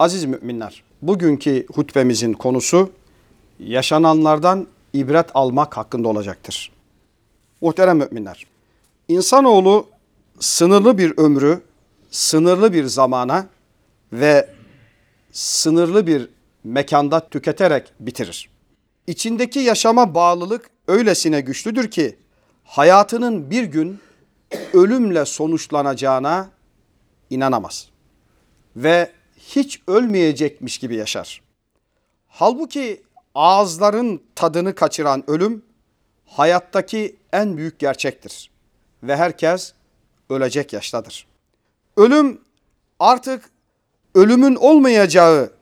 Aziz müminler, bugünkü hutbemizin konusu yaşananlardan ibret almak hakkında olacaktır. Muhterem müminler, insanoğlu sınırlı bir ömrü, sınırlı bir zamana ve sınırlı bir mekanda tüketerek bitirir. İçindeki yaşama bağlılık öylesine güçlüdür ki hayatının bir gün ölümle sonuçlanacağına inanamaz. Ve hiç ölmeyecekmiş gibi yaşar. Halbuki ağızların tadını kaçıran ölüm hayattaki en büyük gerçektir. Ve herkes ölecek yaştadır. Ölüm artık ölümün olmayacağı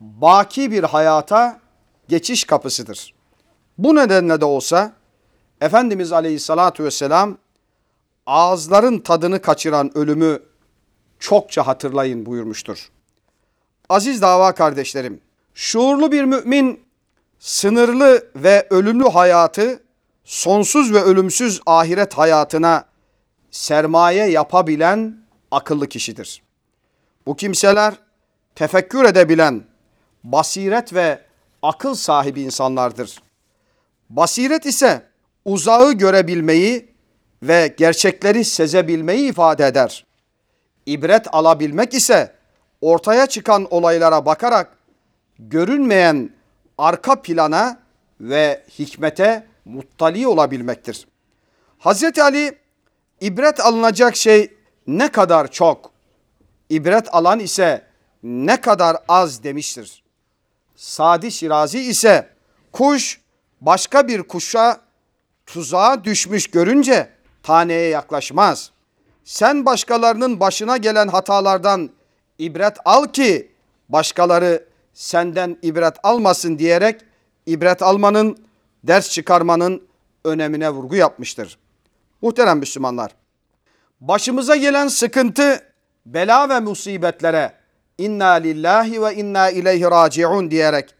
baki bir hayata geçiş kapısıdır. Bu nedenle de olsa Efendimiz Aleyhisselatü Vesselam ağızların tadını kaçıran ölümü çokça hatırlayın buyurmuştur. Aziz dava kardeşlerim, şuurlu bir mümin sınırlı ve ölümlü hayatı sonsuz ve ölümsüz ahiret hayatına sermaye yapabilen akıllı kişidir. Bu kimseler tefekkür edebilen basiret ve akıl sahibi insanlardır. Basiret ise uzağı görebilmeyi ve gerçekleri sezebilmeyi ifade eder. İbret alabilmek ise ortaya çıkan olaylara bakarak görünmeyen arka plana ve hikmete muttali olabilmektir. Hazreti Ali ibret alınacak şey ne kadar çok, ibret alan ise ne kadar az demiştir. Sadi Şirazi ise kuş başka bir kuşa tuzağa düşmüş görünce taneye yaklaşmaz. Sen başkalarının başına gelen hatalardan ibret al ki başkaları senden ibret almasın diyerek ibret almanın, ders çıkarmanın önemine vurgu yapmıştır. Muhterem Müslümanlar, başımıza gelen sıkıntı, bela ve musibetlere inna lillahi ve inna ileyhi raciun diyerek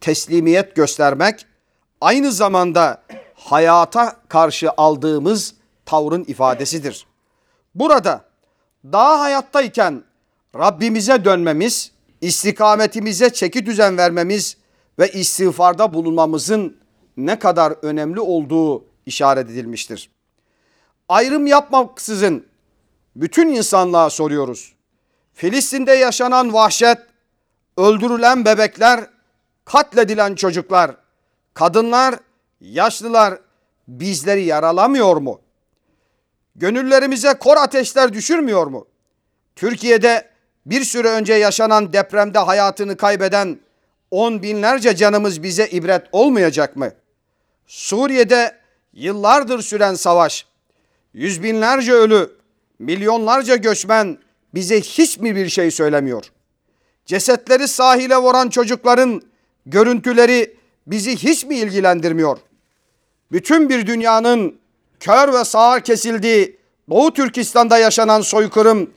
teslimiyet göstermek, aynı zamanda hayata karşı aldığımız tavrın ifadesidir. Burada daha hayattayken Rabbimize dönmemiz, istikametimize çeki düzen vermemiz ve istiğfarda bulunmamızın ne kadar önemli olduğu işaret edilmiştir. Ayrım yapmaksızın bütün insanlığa soruyoruz. Filistin'de yaşanan vahşet, öldürülen bebekler, katledilen çocuklar, kadınlar, yaşlılar bizleri yaralamıyor mu? Gönüllerimize kor ateşler düşürmüyor mu? Türkiye'de bir süre önce yaşanan depremde hayatını kaybeden on binlerce canımız bize ibret olmayacak mı? Suriye'de yıllardır süren savaş, yüz binlerce ölü, milyonlarca göçmen bize hiç mi bir şey söylemiyor? Cesetleri sahile vuran çocukların görüntüleri bizi hiç mi ilgilendirmiyor? Bütün bir dünyanın kör ve sağır kesildiği Doğu Türkistan'da yaşanan soykırım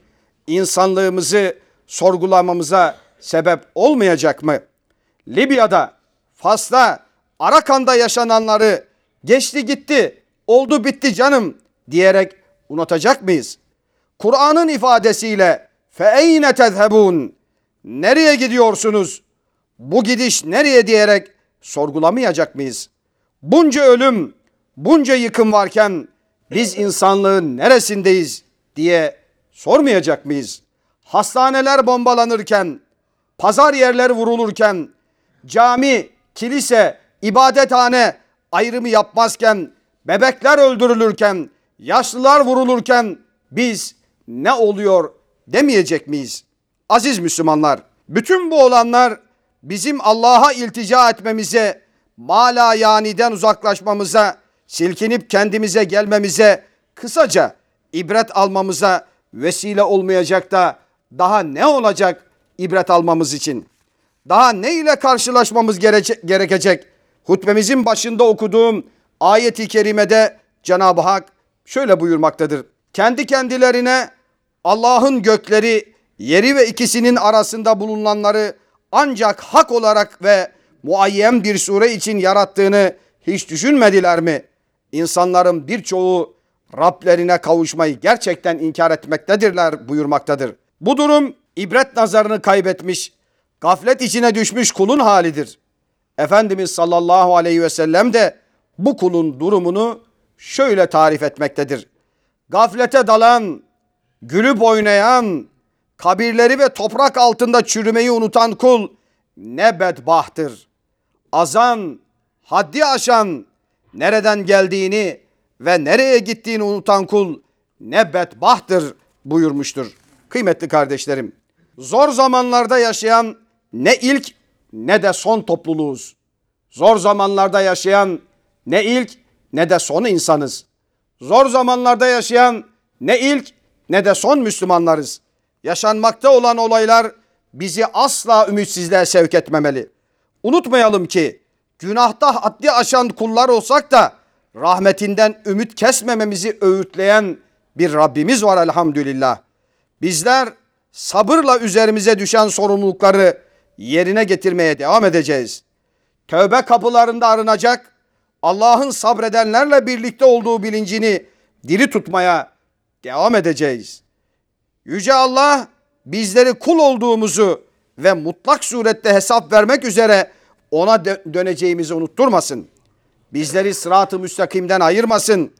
insanlığımızı sorgulamamıza sebep olmayacak mı? Libya'da, Fas'ta, Arakan'da yaşananları geçti gitti, oldu bitti canım diyerek unutacak mıyız? Kur'an'ın ifadesiyle fe eyne tezhebun nereye gidiyorsunuz? Bu gidiş nereye diyerek sorgulamayacak mıyız? Bunca ölüm, bunca yıkım varken biz insanlığın neresindeyiz diye sormayacak mıyız? Hastaneler bombalanırken, pazar yerleri vurulurken, cami, kilise, ibadethane ayrımı yapmazken, bebekler öldürülürken, yaşlılar vurulurken biz ne oluyor demeyecek miyiz? Aziz Müslümanlar, bütün bu olanlar bizim Allah'a iltica etmemize, mala yaniden uzaklaşmamıza, silkinip kendimize gelmemize, kısaca ibret almamıza vesile olmayacak da daha ne olacak ibret almamız için? Daha ne ile karşılaşmamız gerekecek? Hutbemizin başında okuduğum ayeti kerimede Cenab-ı Hak şöyle buyurmaktadır. Kendi kendilerine Allah'ın gökleri, yeri ve ikisinin arasında bulunanları ancak hak olarak ve muayyen bir sure için yarattığını hiç düşünmediler mi? İnsanların birçoğu Rablerine kavuşmayı gerçekten inkar etmektedirler buyurmaktadır. Bu durum ibret nazarını kaybetmiş, gaflet içine düşmüş kulun halidir. Efendimiz sallallahu aleyhi ve sellem de bu kulun durumunu şöyle tarif etmektedir. Gaflete dalan, gülüp oynayan, kabirleri ve toprak altında çürümeyi unutan kul ne bedbahtır. Azan, haddi aşan, nereden geldiğini ve nereye gittiğini unutan kul ne bedbahtır buyurmuştur. Kıymetli kardeşlerim, zor zamanlarda yaşayan ne ilk ne de son topluluğuz. Zor zamanlarda yaşayan ne ilk ne de son insanız. Zor zamanlarda yaşayan ne ilk ne de son Müslümanlarız. Yaşanmakta olan olaylar bizi asla ümitsizliğe sevk etmemeli. Unutmayalım ki günahta haddi aşan kullar olsak da rahmetinden ümit kesmememizi öğütleyen bir Rabbimiz var elhamdülillah. Bizler sabırla üzerimize düşen sorumlulukları yerine getirmeye devam edeceğiz. Tövbe kapılarında arınacak, Allah'ın sabredenlerle birlikte olduğu bilincini diri tutmaya devam edeceğiz. Yüce Allah bizleri kul olduğumuzu ve mutlak surette hesap vermek üzere ona dö- döneceğimizi unutturmasın. Bizleri sırat-ı müstakimden ayırmasın.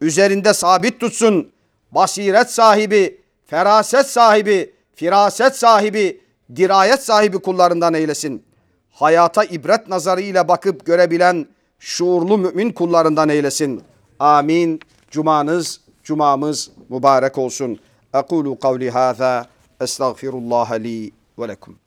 Üzerinde sabit tutsun. Basiret sahibi, feraset sahibi, firaset sahibi, dirayet sahibi kullarından eylesin. Hayata ibret nazarıyla bakıp görebilen şuurlu mümin kullarından eylesin. Amin. Cumanız, cumamız mübarek olsun. Ekulu kavli hâzâ. Estağfirullah li ve lekum.